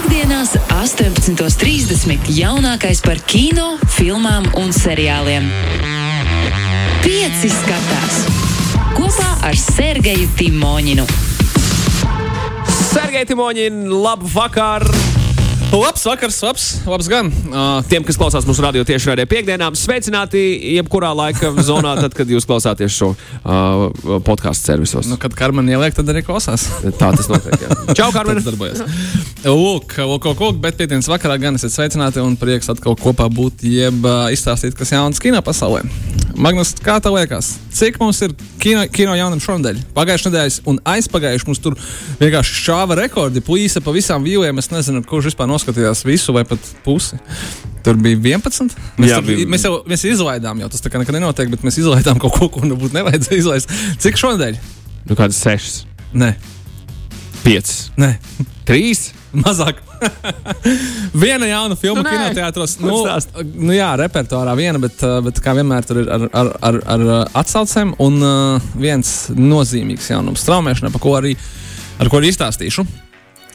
Piektdienās, 18.30. jaunākais par kino, filmām un seriāliem. Pieci skatās kopā ar Sergeju Timoņinu. Sergei Timoņin, labu vakaru! Labs vakars, labs, labs gan. Uh, Tiem, kas klausās mūsu radio tieši raidē piekdienām, sveicināti jebkurā laika zonā, tad, kad jūs klausāties šo uh, podkāstu servisos. nu, kad Karmen ieliek, tad arī klausās. Tā tas notiek. Jā. Čau, Karmen! Lūk, lūk, lūk, bet piekdienas vakarā gan esat sveicināti un prieks atkal kopā būt, jeb uh, izstāstīt, kas jauns kino pasaulē. Magnus, kā tev liekas, cik mums ir kino, kino jaunam šonadēļ? Pagājušajā nedēļā un aizpagājušajā mums tur vienkārši šāva rekordi, plīsa pa visām vīlēm. Es nezinu, kurš vispār noskatījās visu vai pat pusi. Tur bija 11. Mēs, Jā, tur, bija- mēs jau mēs izlaidām, jau tas tā kā nekad nenotiek, bet mēs izlaidām kaut ko, ko nebūtu nevajadzēja izlaist. Cik šonadēļ? Nu, kādas sešas, Nē, piecas, nē. trīs. Mazāk. viena jauna filma Nu, kinoteātros. Nu, nu, jā, repertuārā viena, bet, uh, bet kā vienmēr tur ir ar, ar, ar, ar uh, atsaucēm. Un uh, viens nozīmīgs jaunums - straumēšana, par ko arī, ar ko arī izstāstīšu.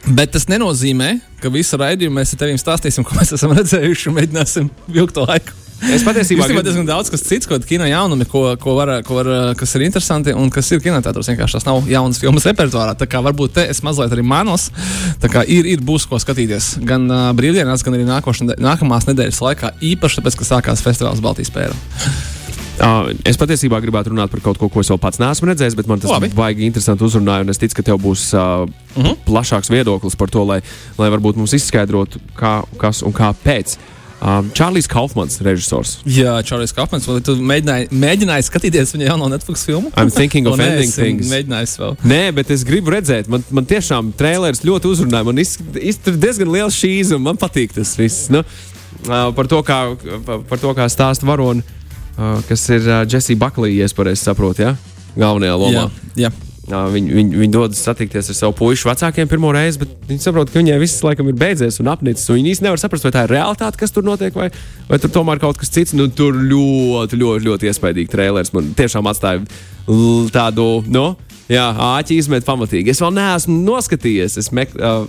Bet tas nenozīmē, ka visu raidījumu mēs ar tevi stāstīsim, ko mēs esam redzējuši un mēģināsim vilkt laiku. Es patiesībā Īstenībā gribu- diezgan daudz kas cits, ko kino jaunumi, ko, ko var, ko var, kas ir interesanti un kas ir kinoteātros. Vienkārši tas nav jaunas filmas repertuārā. Tā kā varbūt te es mazliet arī manos. Tā kā ir, ir būs ko skatīties gan uh, brīvdienās, gan arī nākošā, nākamās nedēļas laikā. Īpaši tāpēc, ka sākās festivāls Baltijas pēra. Uh, es patiesībā gribētu runāt par kaut ko, ko es vēl pats neesmu redzējis, bet man tas Labi. baigi interesanti uzrunājumi. Es ticu, ka tev būs uh, uh. -huh. plašāks viedoklis par to, lai, lai varbūt mums izskaidrotu, kā, kas un kāpēc. Um, Čārlis Kaufmans, režisors. Jā, Čārlis Kapmans, vai tu mēģināji, mēģināji skatīties viņa jauno Netflix filmu? I'm thinking of nē, ending things. Mēģinājis vēl. Nē, bet es gribu redzēt, man, man tiešām trēlers ļoti uzrunāja. Man ir diezgan liels šīs, un man patīk tas viss. Nu, uh, par to, kā, par, to, kā stāsta varoni, kas ir uh, Jesse Buckley, ja es saprotu, ja? galvenajā lomā. Jā, jā. Viņi, viņi, viņi dodas satikties ar savu puiku vecākiem pirmo reizi, bet viņi saprot, ka viņai viss laikam ir beidzies un apnicis. un Viņi īstenībā nevar saprast, vai tā ir realitāte, kas tur notiek, vai, vai tur tomēr kaut kas cits. Nu, tur ļoti, ļoti, ļoti iespaidīgi trēlers. Man tiešām atstāja tādu, nu, jā, āķi izmet pamatīgi. Es vēl neesmu noskatījies. Es mek, uh,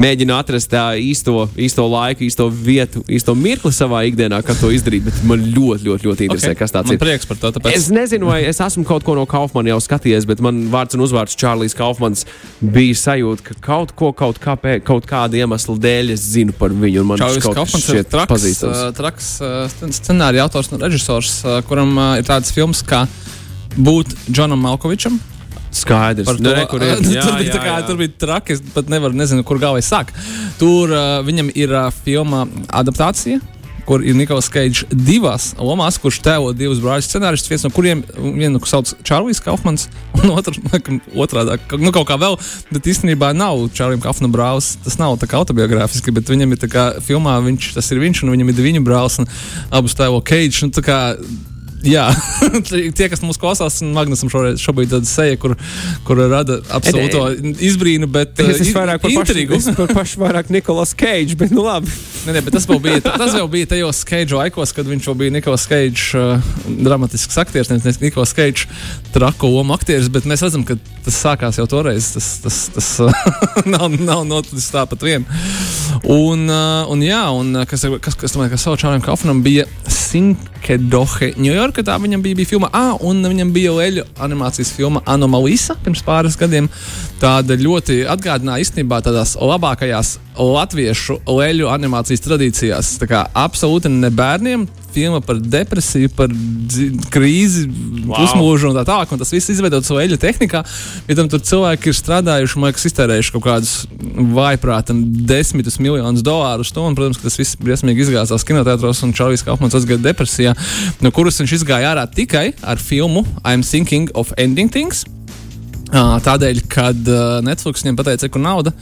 mēģinu atrast tā īsto, īsto laiku, īsto vietu, īsto mirkli savā ikdienā, kā to izdarīt. Bet man ļoti, ļoti, ļoti interesē, Okay. kas Man ir. prieks par to. Tāpēc... Es nezinu, vai es esmu kaut ko no Kaufmana jau skatījies, bet man vārds un uzvārds Čārlis Kaufmans bija sajūta, ka kaut ko, kaut, kāpē, kaut kāda iemesla dēļ es zinu par viņu. Man Čārlis Kaufmans ir traks, pazīstams. traks scen- scenārija autors un režisors, kuram ir tāds filmas kā būt Džonam Malkovičam. Skaidrs. Par to, Nu, re, kur ir. Jā, tur, bija, jā, tā kā, jā. tur bija traki, es pat nevaru, nezinu, kur galvā sāk. Tur uh, viņam ir uh, filma adaptācija. Kur ir Niklaus Keits divās lomās, kurš tēlo divus brāļus scenāristus, viens no kuriem vienu sauc Čārlis Kaufmans, un otrs otrādi - nu, kaut kā vēl. Bet īstenībā nav Čārlim Kaufmanam brālis. Tas nav tā kā autobiogrāfiski, bet viņam ir tā kā filmā, viņš, tas ir viņš, un viņam ir viņa brālis, un abus tēlo Keits. Jā, tie, kas mūsu klausās, un Magnusam šoreiz šobrīd tāda seja, kur, kur rada absolūto izbrīnu, bet Es uh, esmu vairāk par pašu, intrigu. es par pašu vairāk Nikolas Keidžu, bet nu labi. Nē, bet tas bija, tas vēl bija tajos Keidžu laikos, kad viņš vēl bija Nikolas Keidžs, uh, dramatisks aktieris, nevis Nikolas Keidžs, trako lomu aktieris, bet mēs redzam, ka tas sākās jau toreiz. Tas, tas, tas uh, nav, nav noticis tāpat vien. Un, uh, un jā, un uh, kas, kas, kas, domāju, kas savu Čārlim Kaufmanam bija Sinkedohe, Ņujorka, tā viņam bija, bija filma, ah, un viņam bija leļu animācijas filma Anomalisa pirms pāris gadiem. Tāda ļoti atgādināja īstenībā tādās labākajās latviešu leļu animācijas tradīcijās. Tā kā absolūti ne bērniem, filma par depresiju, par krīzi, wow. pusmūžu un tā tālāk. Un tas viss izveidots leļu tehnikā. Ja tam tur cilvēki ir strādājuši, man liekas, iztērējuši kaut kādus vaiprātam desmitus miljonus dolāru to. Un, protams, tas viss briesmīgi izgāzās kinoteātros un Čārlis Kaufmans aizgāja depresijā, no kuras viņš izgāja ārā tikai ar filmu I'm Thinking of Ending Things. Tādēļ, kad Netflix viņam pateica, ka nauda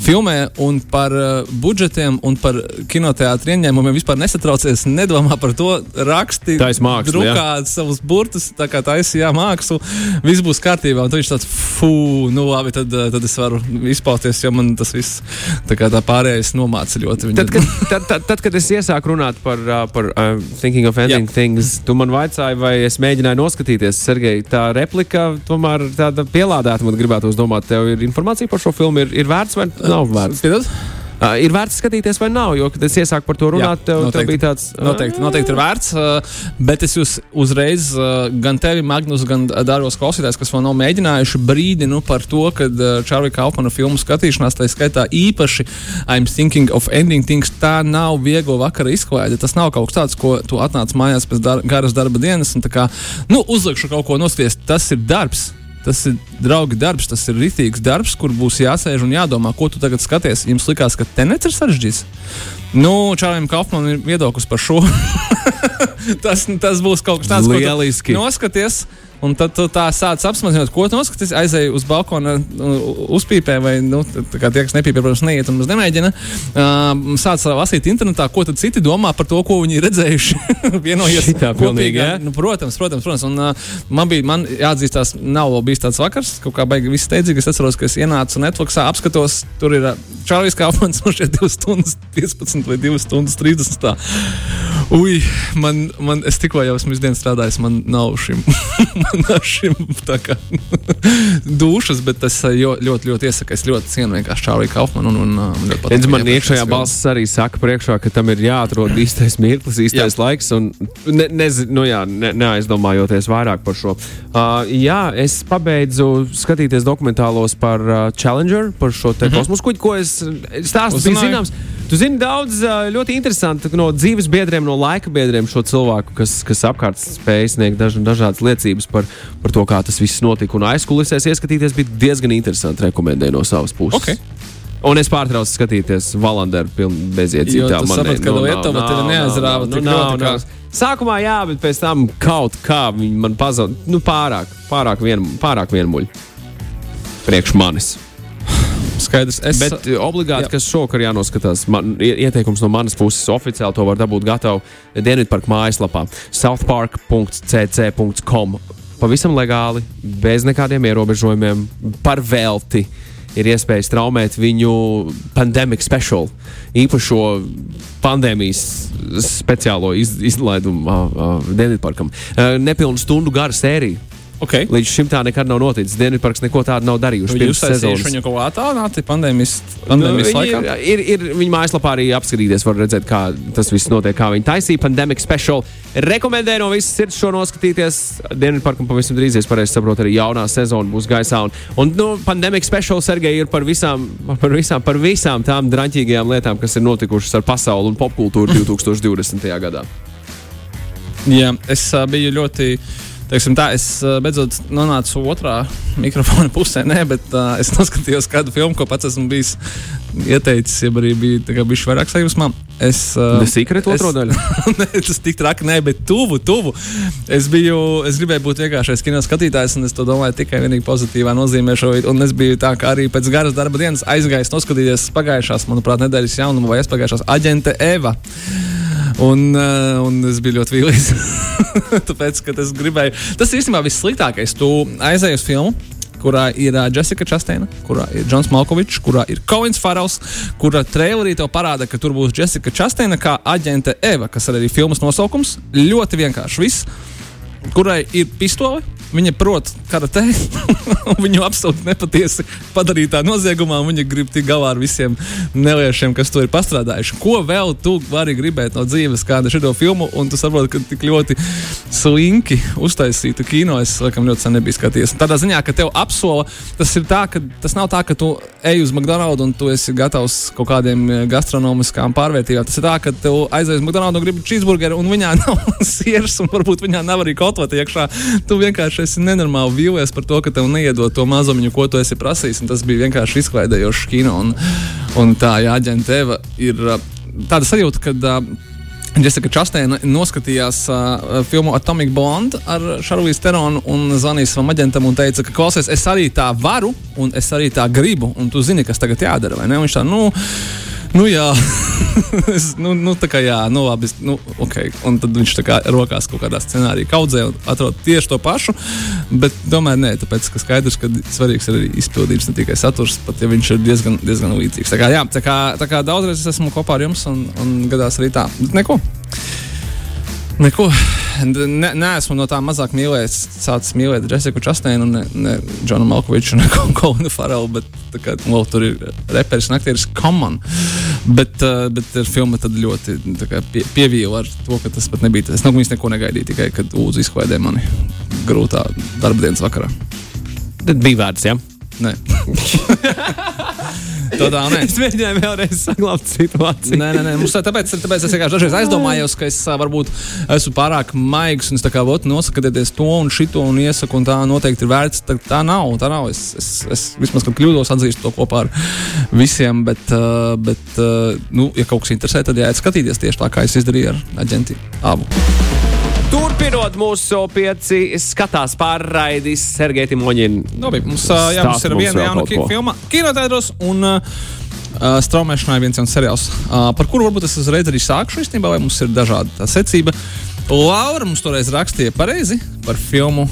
filmē un par uh, budžetiem un par kinoteātriem ieņēmumiem vispār nesatraucies, nedomā par to, raksti, mākslu, jā. drukā savus burtus, tā kā taisīja mākslu, viss būs kārtībā. Un tad viņš tāds, fū, nu labi, tad, uh, tad es varu izpausties, jo man tas viss tā kā tā pārējais nomāca ļoti. Viņa- Tad, kad, tad, tad, tad, kad es iesāku runāt par, uh, par uh, Thinking of Ending Jā. Things, tu man vaicāji, vai es mēģināju noskatīties. Sergei, tā replika tomēr tāda pielādēta. Man gribētu uzdomāt, tev ir informācija par šo filmu, ir, ir vērts vai nav vērts? Piedod? Uh, ir vērts skatīties, vai nav, jo, kad es iesāku par to runāt, tev, tev bija tāds. Noteikti, noteikti ir vērts, uh, bet es jūs uzreiz, uh, gan tevi, Magnus, gan Dārgos klausītājs, kas vēl nav mēģinājuši, brīdinu par to, ka Čārlīka Kaufmana filmu skatīšanās, tā skaitā īpaši I'm thinking of ending things, tā nav viegla vakara izklaide. Tas nav kaut kas tāds, ko tu atnāc mājās pēc dar garas darba dienas un tā kā, nu, uzlikšu kaut ko nosties. Tas ir darbs. Tas ir draugi darbs, tas ir rītīgs darbs, kur būs jāsēž un jādomā, ko tu tagad skaties. Jums likās, ka tenets ir sarežģīts. Nu, Čārlim Kaufmanam ir viedoklis par šo. tas, tas būs kaut kas tāds, ko Lieliski. noskaties. Un tad tu tā sāc apsmazināt, ko tu noskaties. Aizēju uz balkona, uzpīpē, vai nu, tā tie, kas nepīpē, protams, neiet un mums nemēģina. Uh, sāc lasīt internetā, ko citi domā par to, ko viņi ir redzējuši. Vienojies Šitā pilnīgi, jā? Nu, protams, protams, protams. Un, uh, man bija man jāatzīstās, nav vēl bijis tāds vakars, kaut kā baigi viss steidzīgi. Es atceros, ka es ienācu Netflixā, apskatos, tur ir Čārlis Kaufmans no šeit 2 stundas 15 vai 2 stundas 30. Tā. Ui, man, man, es tikko jau esmu ikdienas strādājis, man nav šim, tā kā dušas, bet es uh, jo- ļoti, ļoti iesaku. Es ļoti cienu vienkārši Čārliju Kaufmanu. Un, un, man ļoti patīk man iekšējā balss arī saka, priekšā, ka tam ir jāatrod īstais mirklis, īstais Jā. laiks. Un ne, nezinu, nu jā, ne, neaizdomājoties vairāk par šo. Uh, jā, es pabeidzu skatīties dokumentālos par uh, Challenger, par šo te mm -hmm. kosmosa kuģi, ko es stāstu bija Uzzināju. zināms. Tu zini daudz ļoti interesantu no dzīves biedriem, no laika biedriem šo cilvēku, kas, kas apkārt spēj sniegt daž, dažādas liecības par, par to, kā tas viss notika. Un aizkulisēs ieskatīties bija diezgan interesanti. Rekomendēju no savas puses. Ok. Un es pārtraucu skatīties Valanderu pilnu beziedzību. Jo Tā tu man saprati, ka nav, nav, tevi nav, neaizrāva nav, tik nav, kā- nav. Sākumā jā, bet pēc tam kaut kā viņi man pazuda. Nu, pārāk, pārāk, vien, pārāk vienmuļi. Priekš manis. Skaidrs, es, Bet eh, obligāti, jā. kas šovakar jānoskatās, man, ie- ieteikums no manas puses oficiāli to var dabūt gatavu Dienvidparka mājaslapā southpark.cc.com. Pavisam legāli, bez nekādiem ierobežojumiem, par velti. Ir iespēja straumēt viņu pandēmijas speciālu, īpašo pandēmijas speciālo iz, izlaidumu uh, uh, Dienvidparkam. Uh, nepilnu stundu gara sērija. Okay. Līdz šim tā nekad nav noticis. Dienvidparks neko tādu nav darījuši. Jūs sezonas. viņu kaut kā attālināti pandēmijas, pandēmijas Nu, laikā? ir, ir, ir viņa mājaslapā arī apskatīties, var redzēt, kā tas viss notiek, kā viņi taisīja pandēmijas speciālu. Rekomendēju no visas sirds šo noskatīties. Dienvidparkam pavisam drīz, es pareizi saprotu, arī jaunā sezona būs gaisā. Un, un nu, pandēmijas speciāls, Sergei, ir par visām, par, visām, par visām tām draņķīgajām lietām, kas ir notikušas ar pasauli un popkultūru 2020. gadā. Jā, es uh, biju ļoti. Teiksim, tā, es uh, beidzot nonācu otrā mikrofona pusē, nē, bet uh, es noskatījos kādu filmu, ko pats esmu bijis ieteicis, ja arī bija bijis vairāk sajūsmā. Es, uh, The Secret otro daļu? tas tik traki, nē, bet tuvu, tuvu. Es, biju, es gribēju būt vienkāršais kino skatītājs, un es to domāju tikai vienīgi pozitīvā nozīmē. Šo, un es biju tā, ka arī pēc garas darba dienas aizgājis noskatīties pagājušās, manuprāt, nedēļas jaunumu vai aizpagājušās aģente Eva. Un, uh, un es biju ļoti vīlies. Tāpēc, ka es gribēju. Tas īstenībā vissliktākais. Tu aizēji uz filmu. Kurā ir uh, Jessica Chastain, kurā ir Džons Malkovičs, kurā ir Kovins Farels, kura trailerī tev parāda, ka tur būs Jessica Chastain kā aģente Eva, kas arī ir filmas nosaukums. Ļoti vienkārši viss, kurai ir pistole. Viņa prot karatē, un viņu absolūti nepatiesi padarītā noziegumā. un Viņa grib tikt galā ar visiem neliešiem, kas to ir pastrādājuši. Ko vēl tu vari gribēt no dzīves, kāda ir šī filma? Un tu saproti, ka tik ļoti slinki uztaisītu kino. Es laikam ļoti sen nebiju skatījies. Tādā ziņā, ka tev apsola, tas ir tā, ka tas nav tā, ka tu ej uz McDonald's un tu esi gatavs kaut kādiem eh, gastronomiskām pārvērtībām. Tas ir tā, ka tev aizies uz McDonald's un gribi cheeseburgeru, un viņā nav sieras, un varbūt viņā nav arī kotleta iekšā. Tu vienkārši esi nenormāli vīlies par to, ka tev neiedod to mazumiņu, ko tu esi prasījis. Tas bija vienkārši izklaidējošs kino. Un, un tā, jā, ģente Eva ir tāda sajūta, ka. Uh, Jessica Chastain noskatījās uh, filmu Atomic Blonde ar Šarlīsu Teronu un zvanīja savam aģentam un teica, ka, klausies, es arī tā varu, un es arī tā gribu, un tu zini, kas tagad jādara. vai ne? Un Viņš tā, nu, nu jā, es, nu, nu, tā kā jā, nu labi, nu, ok. Un tad viņš tā kā rokās kaut kādā scenārijā kaudzē un atrod tieši to pašu, bet tomēr nē, tāpēc, ka skaidrs, ka svarīgs ir arī izpildījums, ne tikai saturs, pat ja viņš ir diezgan, diezgan līdzīgs. Tā kā, jā, tā kā, tā kā daudzreiz es esmu kopā ar jums un, un gadās arī tā. Bet neko. Neko. Ne, nē, esmu no tā mazāk mīlējis. Sācis mīlēt Jessiku Chasteinu, ne, ne Džonu Malkoviču, ne Kolinu Farelu, bet tā kā, well, tur ir reperis un aktieris Common. Bet, uh, bet ar filmu tad ļoti kā, pie, pievīla ar to, ka tas pat nebija. Es no viņas neko negaidīju, tikai kad Ūza izklaidēja mani grūtā darba dienas vakarā. Tad bija vērts, jā. Nē, tādā nē. Es mēģināju vēlreiz saglabāt situāciju. Nē, nē, nē. Mums, tā- tāpēc, tāpēc es vienkārši dažreiz aizdomājos, ka es varbūt esmu pārāk maigs un es tā kā vot, nosakieties to un šito un iesaku, un tā noteikti ir vērts. Tā, tā nav. Tā nav. Es, es, es vismaz, kad kļūdos, atzīstu to kopā ar visiem. Bet, bet nu, ja kaut kas interesē, tad jāiet skatīties tieši tā, kā es izdarīju ar aģenti abu. Turpinot mūsu pieci skatās pārraidis Sergeja Timoņina. Labi, mums, jā, mums ir viena jauna filma kinotēdros. Un, uh, Straumēšanā ir viens jauns seriāls, uh, par kuru varbūt es uzreiz arī sākšu. Īstenībā, vai mums ir dažāda tā secība. Laura mums toreiz rakstīja pareizi par filmu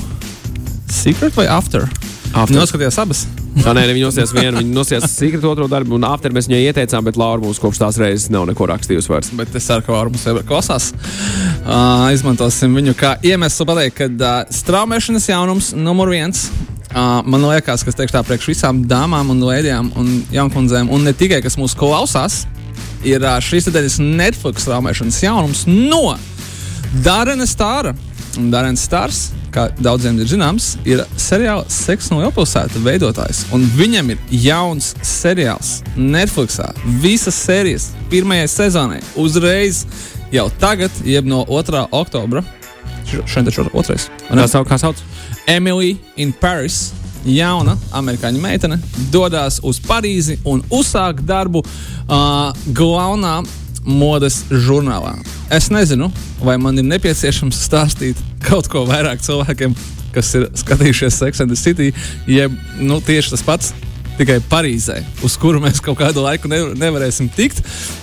Secret vai After. After. Noskatījās abas. Tā nē, ne, viņi nosties vienu, viņi nosties Secret otro darbu, un after mēs viņai ieteicām, bet Laura mums kopš tās reizes nav neko rakstījusi vairs. Bet es ceru, ka Laura mums jau klausās. Uh, izmantosim viņu kā iemeslu pateikt, ka uh, straumēšanas jaunums numur viens. Uh, man liekas, ka tas teikšu tā priekš visām dāmām un lēdijām un jaunkundzēm, un ne tikai kas mūs klausās, ir uh, šīs nedēļas Netflix straumēšanas jaunums no Dārena Stāra. Un Dārens Stārs, kā daudziem ir zināms, ir seriāla Seks no Lielpilsēta veidotājs. Un viņam ir jauns seriāls Netflixā. Visas sērijas pirmajai sezonai uzreiz jau tagad, jeb no 2. oktobra. Šodien taču ir otrais. ne? Kā sauc? Kā sauc? Emily in Paris. Jauna amerikāņu meitene dodas uz Parīzi un uzsāk darbu uh, galvenā modes žurnālā. Es nezinu, vai man ir nepieciešams stāstīt kaut ko vairāk cilvēkiem, kas ir skatījušies Sex and the City, jeb nu, tieši tas pats. Tikai Parīzē, uz kuru mēs kaut kādu laiku nevar, nevarēsim tikt.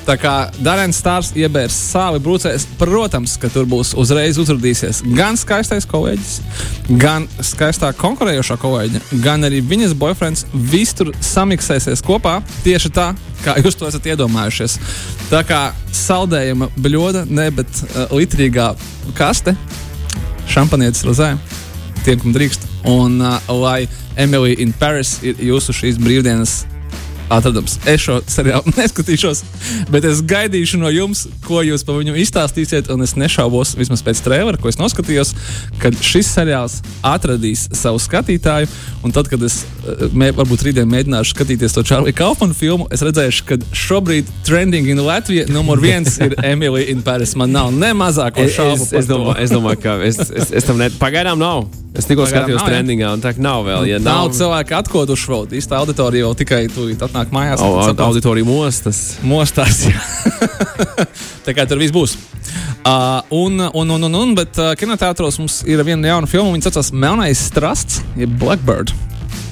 Tā kā Dārns Stārs iebērs sāli brūcēs, protams, ka tur būs uzreiz uzrādīsies gan skaistais kolēģis, gan skaistā konkurējošā kolēģe, gan arī viņas boyfriends. Viss tur samiksēsies kopā tieši tā, kā jūs to esat iedomājušies. Tā kā saldējuma bļoda, ne bet uh, litrīgā kaste, šampanietis rozē, tiem, kam drīkst. Un uh, lai Emily in Paris ir jūsu šīs brīvdienas atradums. Es šo seriālu neskatīšos, bet es gaidīšu no jums, ko jūs par viņu izstāstīsiet. Un es nešaubos, vismaz pēc trījuma, ko es noskatījos, ka šis seriāls atradīs savu skatītāju. Un tad, kad es eh, mē, varbūt rītdien mēģināšu skatīties to Čārlī Kaufmanu filmu, es redzēšu, ka šobrīd trending in Latvija numur viens ir Emily in Paris. Man nav ne mazāko Es, šaubu. es, es, to. domāju, es domāju, ka es, es, es tam ne... pagaidām nav. Es tikko skatījos nav, trendingā, un tā nav vēl. Ja Nav nav, cilvēki atkoduši vēl. Īsta auditorija jau tikai tūlīt atnāk mājās. Au, saprast- auditorija mostas. Mostās. jā. tā kā tur viss būs. Uh, un, un, un, un, un, bet uh, kinotētros mums ir viena jauna filma. Viņa saucas Melnais strasts, jeb Blackbird.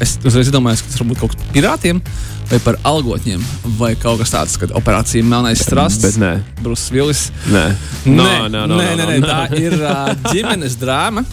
Es uzreiz domāju, ka tas varbūt kaut kas par pirātiem vai par algotņiem, vai kaut kas tāds, kad operācija Melnais strasts. Bet nē, Brūss Vilis. nē. Nē, no, no, nē, no, nē, no, nē, no. tā ir uh, ģimenes drāma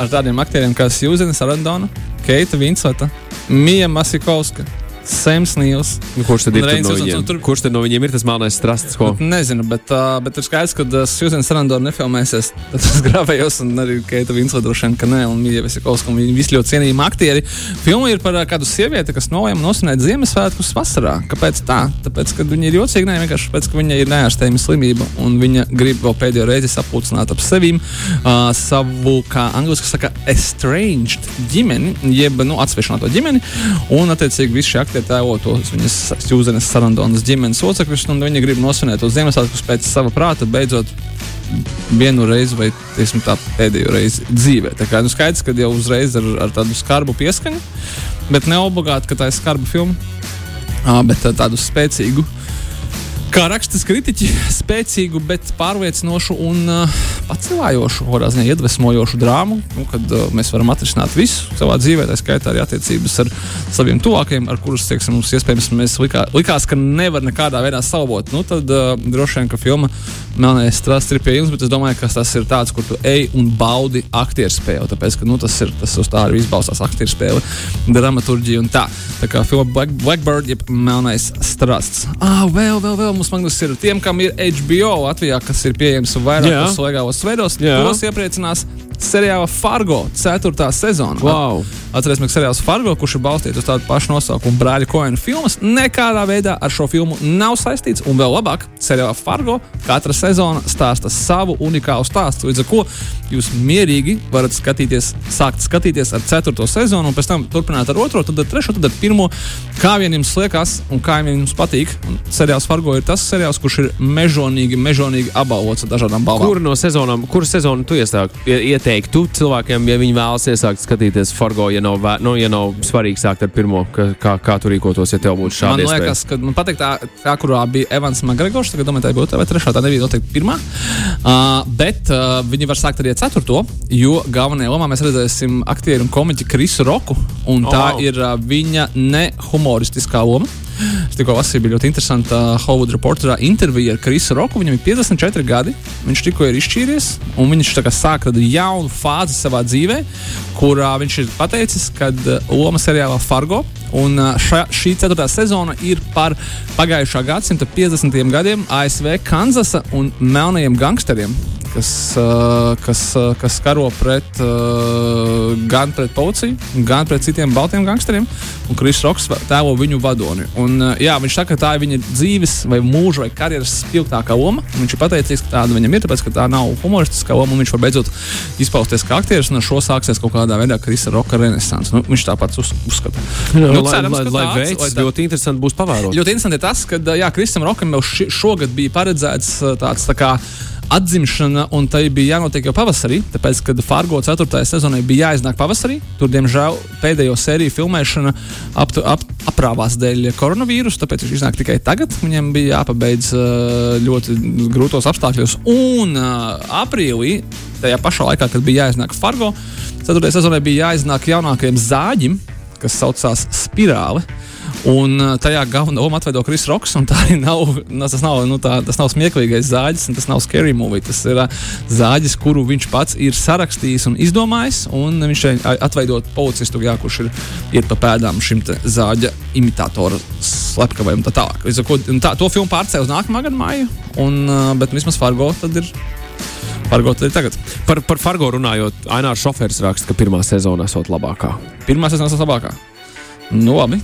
ar tādiem aktieriem kā Sjūzena Sarandona, Keita Vinsota, Mija Masikovska, Sams Nīls. Nu, Kurš tad ir no viņiem? tur- Kurš tad no viņiem ir tas melnais strasts? Ko? Nezinu, bet, uh, bet ir skaidrs, ka uh, Sjūzena Sarandona nefilmēsies. Tad tas grāvējos, un arī Keita Vinsota droši vien, ka nē, un Mija Masikovska, un viņi visi ļoti cienījami aktieri. Filma ir par uh, kādu sievieti, kas nolēma nosvinēt Ziemassvētkus vasarā. Kāpēc tā? Tāpēc, ka viņa ir jocīga, ne vienkārši tāpēc, ka viņai ir neārstējama slimība, un viņa grib vēl pēdējo reizi sapulcināt ap sevīm uh, savu, kā angļuiski saka, estranged ģimeni, jeb nu, atsvešināto ģimeni, un attiecīgi visi šie aktieri tēlo tos viņas Sjūzenes Sarandonas ģimenes locekļus, un viņi grib nosvinēt tos Ziemassvētkus pēc sava prāta, beidzot vienu reizi, vai teiksim, tā pēdējo reizi dzīvē. Tā kā nu, skaidrs, ka jau uzreiz ar, ar tādu skarbu pieskaņu, bet ne obligāti, ka tā ir skarba filma, ā, bet tā, tādu spēcīgu. Kā rakstas kritiķi, spēcīgu, bet pārliecinošu un uh, pacelājošu, kādā ziņā iedvesmojošu drāmu, nu, kad uh, mēs varam atrisināt visu savā dzīvē, tā skaitā arī attiecības ar saviem tuvākajiem, ar kurus, teiksim, mums iespējams mēs likā, likās, ka nevar nekādā veidā salvot. Nu, tad uh, droši vien, ka filma Melnais strasts ir pie jums, bet es domāju, ka tas ir tāds, kur tu ej un baudi aktieru spēli. Tāpēc, ka nu, tas ir tas uz tā arī izbalstās aktieru spēle, dramaturģija un tā. Tā kā filma Black, Blackbird, jeb Melnais strasts. Ah, vēl, vēl, vēl mums Magnus ir tiem, kam ir HBO Latvijā, kas ir pieejams vairākos legālos veidos. Tos iepriecinās seriāla Fargo 4. sezona. Wow. Atcerēsimies, ka seriāls Fargo, kurš ir balstīts uz tādu pašu nosaukumu brāļa Koena filmas, nekādā veidā ar šo filmu nav saistīts. Un vēl labāk, seriālā Fargo katra sezona stāsta savu unikālu stāstu. Līdz ar to jūs mierīgi varat skatīties, sākt skatīties ar 4. sezonu, un pēc tam turpināt ar 2, tad ar 3, tad ar 1. Kā vien jums liekas, un kā vien jums patīk. Un seriāls Fargo ir tas seriāls, kurš ir mežonīgi, mežonīgi apbalvots ar dažādām balvām. Kur no sezonām, kuru sezonu tu iesāk, ie- ieteiktu cilvēkiem, ja viņi vēlas iesākt skatīties Fargo, ja nav, nu, ja nav svarīgi sākt ar pirmo, ka, kā, kā tu rīkotos, ja tev būtu Man šādi iespēja? liekas, ka man patīk tā, tā, kurā bija Evans Makgregors. Tagad domāju, tā otrā vai trešā. Tā nebija noteikti pirmā. Uh, bet uh, viņi var sākt arī ar ceturto, jo galvenajā lomā mēs redzēsim aktieru un komiķu Krisu Roku. Un tā Oh. oh. ir uh, viņa nehumoristiskā loma. Es tikko lasīju, bija ļoti interesanta uh, Hollywood reporterā intervija ar Krisu Roku. Viņam ir 54 gadi, viņš tikko ir izšķīries, un viņš sāk tādu jaunu fāzi savā dzīvē, kurā viņš ir pateicis, ka uh, loma seriālā Fargo. Un ša, šī ceturtā sezona ir par pagājušā gadsimta 50. gadiem ASV Kanzasa un melnajiem gangsteriem, kas, kas, kas karo pret, gan pret policiju, gan pret citiem baltiem gangsteriem. Un Kris Roks tēlo viņu vadoni. Un, jā, viņš saka, ka tā ir viņa dzīves, vai mūža, vai karjeras spilgtākā loma. Viņš ir pateicis, ka tāda viņam ir, tāpēc ka tā nav humoristiskā loma. Viņš var beidzot izpausties kā aktieris, un ar šo sāksies kaut kādā veidā Krisa Roka renaissance. Nu, viņš tāpat uz, uzskata. Nu, Nu, lai, cerams, lai, lai veids, lai tā- ļoti interesanti būs pavērot. Ļoti interesanti ir tas, ka jā, Kristam Rokam jau ši, šogad bija paredzēts tāds tā kā. Atzimšana, un tai bija jānotiek jau pavasarī, tāpēc, kad Fargo 4. sezonai bija jāiznāk pavasarī. Tur, diemžēl, pēdējo sēriju filmēšana ap, ap, aprāvās dēļ koronavīrusa, tāpēc viņš iznāk tikai tagad. Viņam bija jāpabeidz ļoti grūtos apstākļos. Un aprīlī, tajā pašā laikā, kad bija jāiznāk Fargo, 4. sezonai bija jāiznāk jaunākajam zāģim, kas saucās Spirāli. Un tajā galvenā loma atveido Kris Roks. Tā nav, nu, tas, nav, nu, tā, tas nav smieklīgais zāģis, un tas nav scary movie. Tas ir zāģis, kuru viņš pats ir sarakstījis un izdomājis. Un viņš šeit atveido policistu, jā, kurš ir iet pa pēdām šim zāģa imitatora slepkavai un tā tālāk. Un tā, to filmu pārcēla uz nākamā gada māju, un, bet vismaz Fargo tad ir. Fargo tagad. Par, par Fargo runājot, Ainārs Šofērs raksta, ka pirmā sezona esot labākā. Pirmā sezona ir labākā. Nu, labi.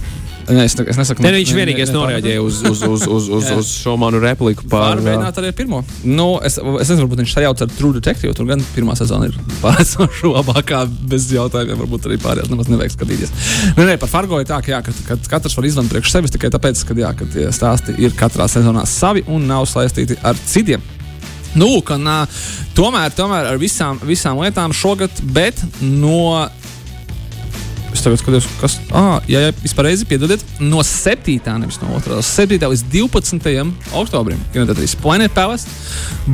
Nē, es, es nesaku, Nē, viņš vienīgais noreaģēja uz, uz, uz, uz, uz, uz šo manu repliku par Pārmēģināt arī ar pirmo. Nu, es, es nezinu, varbūt viņš sajauc ar True Detective. Tur gan pirmā sezona ir pārējoša labākā, bez jautājumiem. Varbūt arī pārējās nemaz nevajag skatīties. Nē, nē, par Fargo ir tā, ka, jā, ka, ka katrs var izlemt priekš sevis tikai tāpēc, ka, jā, ka tie stāsti ir katrā sezonā savi un nav saistīti ar citiem. Nu, un, ā, tomēr, tomēr ar visām, visām lietām šogad, bet no Es tagad skatos, kas. Ah, jā, jā, vispār reizi piedodiet. No 7. nevis no 2. 7. līdz 12. oktobrim. Kinotētrīs Planet Palace.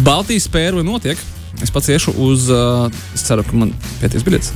Baltijas spēle notiek. Es pats iešu uz. Uh, es ceru, ka man pietiks biļets.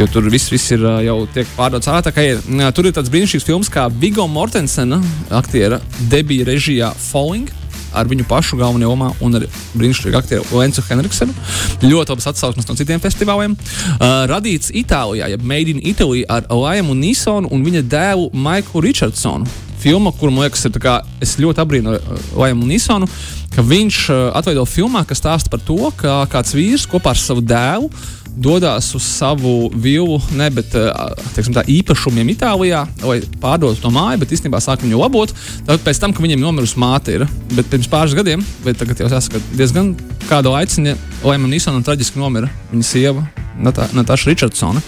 Jo tur viss, viss ir uh, jau tiek pārdots ārā. tā kā ir. Uh, Tur ir tāds brīnišķīgs films kā Vigo Mortensena, aktiera debija režijā Falling ar viņu pašu galvenajā lomā un ar brīnišķīgu aktieru Lencu Henriksenu. Ļoti labas atsauksmes no citiem festivāliem. Uh, radīts Itālijā, jeb Made in Italy ar Laimu Nisonu un viņa dēlu Maiku Richardsonu. Filma, kuru man liekas, ir tā kā es ļoti abrīnoju Laimu Nisonu, ka viņš uh, atveido filmā, kas stāsta par to, ka kāds vīrs kopā ar savu dēlu dodas uz savu vilu, ne, bet uh, teiksim, tā, īpašumiem Itālijā, lai pārdotu to māju, bet īstenībā sāk viņu labot. Tad pēc tam, kad viņiem nomirusi māte, ir. Bet pirms pāris gadiem, bet tagad jau jāsaka, diezgan kādu aicina, lai man īstenībā traģiski nomira viņa sieva. Natā- Natāša Richardsona.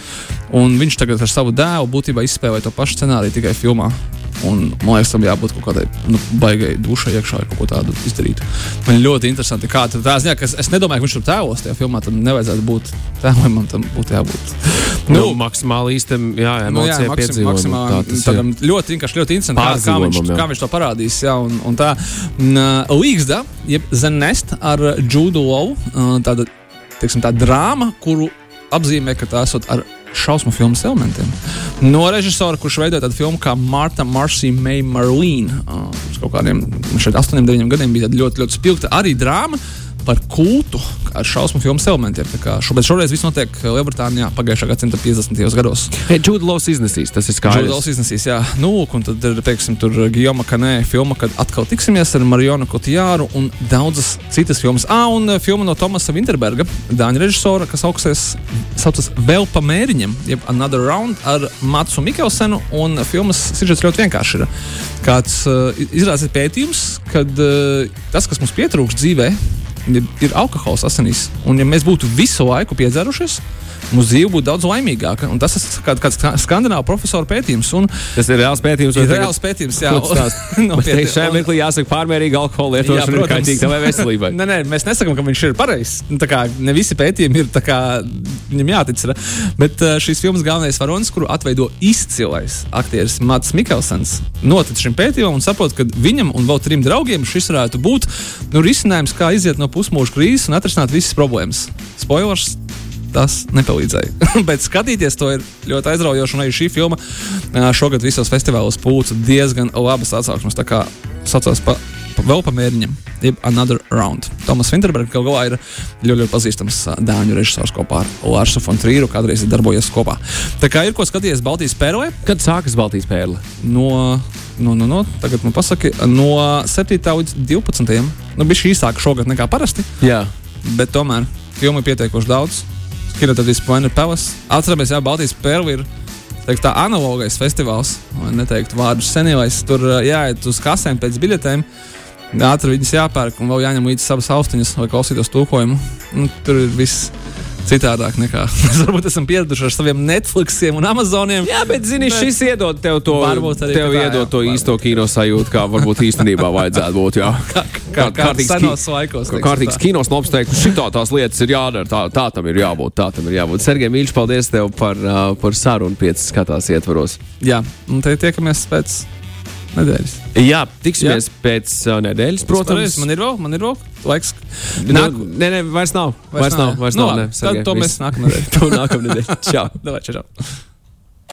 Un viņš tagad ar savu dēlu būtībā izspēlē to pašu scenāriju tikai filmā. Un, man liekas, tam jābūt kaut kādai nu, baigai dušai iekšā, kaut ko tādu izdarīt. Man ļoti interesanti, kā tā tā ziņā, ka es, es nedomāju, ka viņš tur tēlos tajā filmā. Tam nevajadzētu būt tēlojumam, tam būtu jābūt. Nu, nu, maksimāli īstam, jā, Nu, jā, emocija maksim, piedzīvojumam. maksimāli, Tā tas ir. tādam ļoti vienkārši ļoti interesanti, kā, kā, viņš, jā. kā viņš to parādīs. Jā, un, un tā uh, Līgsda, jeb Zenest ar Judu Lovu, uh, tāda, teiksim, tā drāma, kuru apzīmē, ka tā esot ar šausmu filmas elementiem. No režisora, kurš veidoja tādu filmu kā Marta Marcy May Marlene. Uh, kaut kādiem šeit 8, 9 gadiem bija ļoti, ļoti spilgta arī drāma. Par kultu ar šausmu filmas elementiem. Tā kā Šo, bet šoreiz viss notiek Lielbritānijā pagājušā gadsimta 50. gados. Hey, Džudlovs iznesīs, tas ir skaidrs. Džudlovs iznesīs, jā. Nu, un tad ir, teiksim, tur Gijoma Kanē filma, kad atkal tiksimies ar Marionu Kotjāru un daudzas citas filmas. Ah, un uh, filma no Tomasa Winterberga, Dāņu režisora, kas augsties, saucas Vēl pa mēriņam, jeb Another Round ar Matsu Mikelsenu, un filmas sižets ļoti vienkārši ir. Kāds uh, izrādās pētījums, kad uh, tas, kas mums pietrūkst dzīvē, ir, ir alkohols asinīs. Un, ja mēs būtu visu laiku piedzērušies, mūsu dzīve būtu daudz laimīgāka. Un tas ir kād, kāds skandināvu profesoru pētījums. Un Tas ir reāls pētījums. ir reāls pētījums, jā. No, Bet pie- teikt, šajā un- mirklī jāsaka, pārmērīga alkohola lietošana ir kaitīga tavai veselībai. Nē, nē, mēs nesakām, ka viņš ir pareizs. Nu, kā Ne visi pētījumi ir kā viņam jātic. Ir. Bet uh, šīs filmas galvenais varonis, kuru atveido izcilais aktieris Mats Mikelsons, notic šim pētījumam un saprot, ka viņam un vēl trim draugiem šis varētu būt nu, risinājums, kā iziet no pusmūža krīzes un atrisināt visas problēmas. Spoilers! Tas nepalīdzēja. Bet skatīties to ir ļoti aizraujoši. Un arī šī filma šogad visos festivālos pūca diezgan labas atsauksmes. Tā kā saucās pa, pa, vēl pa mēģinam, jeb Another Round. Tomas Winterbergs galu galā ir ļoti, ļoti pazīstams dāņu režisors kopā ar Lārsu Fontrīru, kādreiz ir darbojies kopā. Tā kā ir ko skatīties Baltijas pērlē Kad sākas Baltijas pērle? no. No, no, no, tagad man pasaki, no 7. līdz 12. Nu, bija šī īsāka šogad nekā parasti. Jā. Bet tomēr filmu ir pietiekoši daudz. Kinotēvis Planet Palace. Atceramies, jā, Baltijas pērli ir teikt, tā analogais festivāls, lai neteiktu vārdu senīlais. Tur jāiet uz kasēm pēc biļetēm. Ātri viņas jāpērk un vēl jāņem līdzi savas austiņas, lai klausītos tulkojumu. Nu, tur ir viss citādāk nekā mēs varbūt esam pieraduši ar saviem Netflixiem un Amazoniem. Jā, bet, zini, Bet- šis iedod tev to, tev jā, iedod to varbūt. īsto kino sajūtu, kā varbūt īstenībā vajadzētu būt. Jā. Kā, kā, kā senos laikos. teiksim Kārtīgs kinos nobs teikt, šitā tās lietas ir jādara, tā, tā tam ir jābūt, tā tam ir jābūt. Sergei Mīļš, paldies tev par, par sarunu piecas skatās ietvaros. Jā, un te tiekamies pēc nedēļas. Jā, tiksimies Jā. pēc uh, nedēļas, Protams, man ir vēl, man ir vēl laiks. Nāk... Nē, nē, vairs nav. Vairs, vairs nav. Vairs Nu, nav. labi, nē, tad to mēs nākamnedēļ. To nākamnedēļ. Čau. Davai, čau, čau.